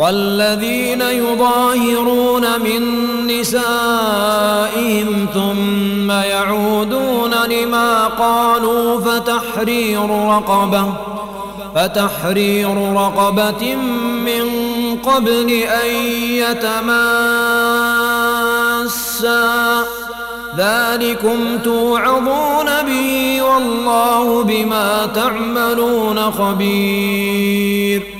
والذين يظاهرون من نسائهم ثم يعودون لما قالوا فتحرير رقبة فتحرير رقبة من قبل أن يتماسا. ذلكم توعظون به والله بما تعملون خبير.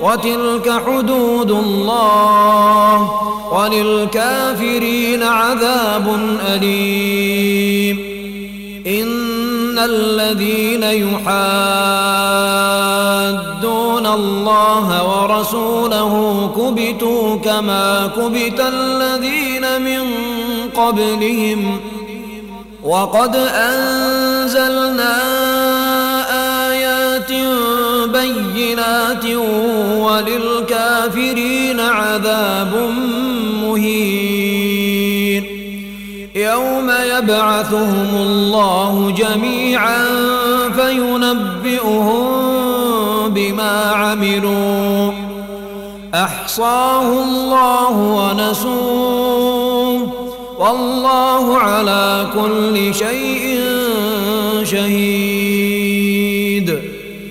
وتلك حدود الله وللكافرين عذاب أليم. إن الذين يحادون الله ورسوله كبتوا كما كبت الذين من قبلهم. وقد أنزلنا بينات وللكافرين عذاب مهين. يوم يبعثهم الله جميعا فينبئهم بما عملوا. أحصاه الله ونسوه. والله على كل شيء شهيد.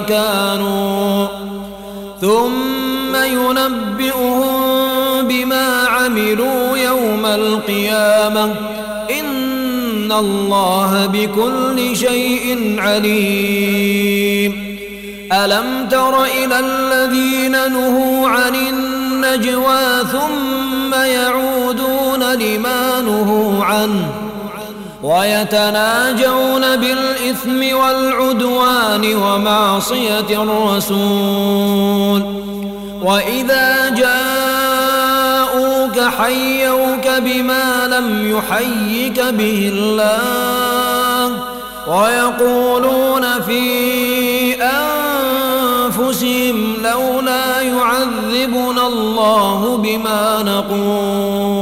كانوا ثم ينبئهم بما عملوا يوم القيامة. إن الله بكل شيء عليم. ألم تر إلى الذين نهوا عن النجوى ثم يعودون لما نهوا عنه؟ ويتناجون بالإثم والعدوان ومعصية الرسول. وإذا جاءوك حيوك بما لم يحيك به الله ويقولون في أنفسهم لولا يعذبنا الله بما نقول.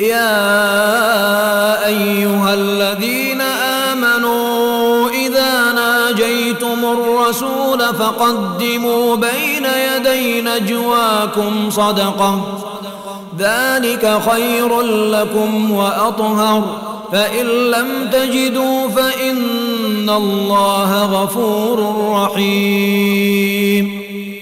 يا أيها الذين آمنوا إذا ناجيتم الرسول فقدموا بين يدي نجواكم صدقة. ذلك خير لكم وأطهر. فإن لم تجدوا فإن الله غفور رحيم.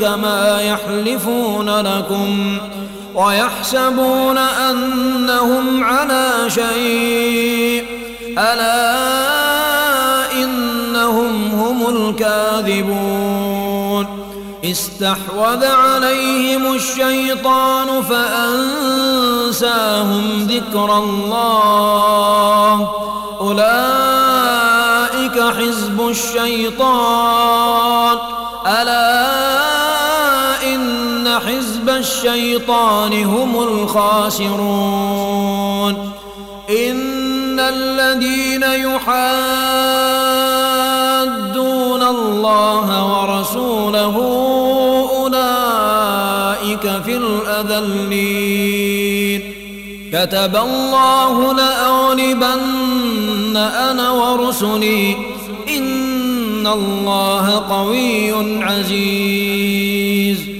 كما يحلفون لكم ويحسبون أنهم على شيء. ألا إنهم هم الكاذبون. استحوذ عليهم الشيطان فأنساهم ذكر الله. أولئك حزب الشيطان. ألا حزب الشيطان هم الخاسرون. إن الذين يحادون الله ورسوله أولئك في الأذلين. كتب الله لأغلبن أنا ورسلي. إن الله قوي عزيز.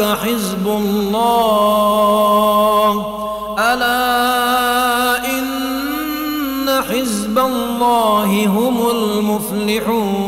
حزب الله. ألا إن حزب الله هم المفلحون.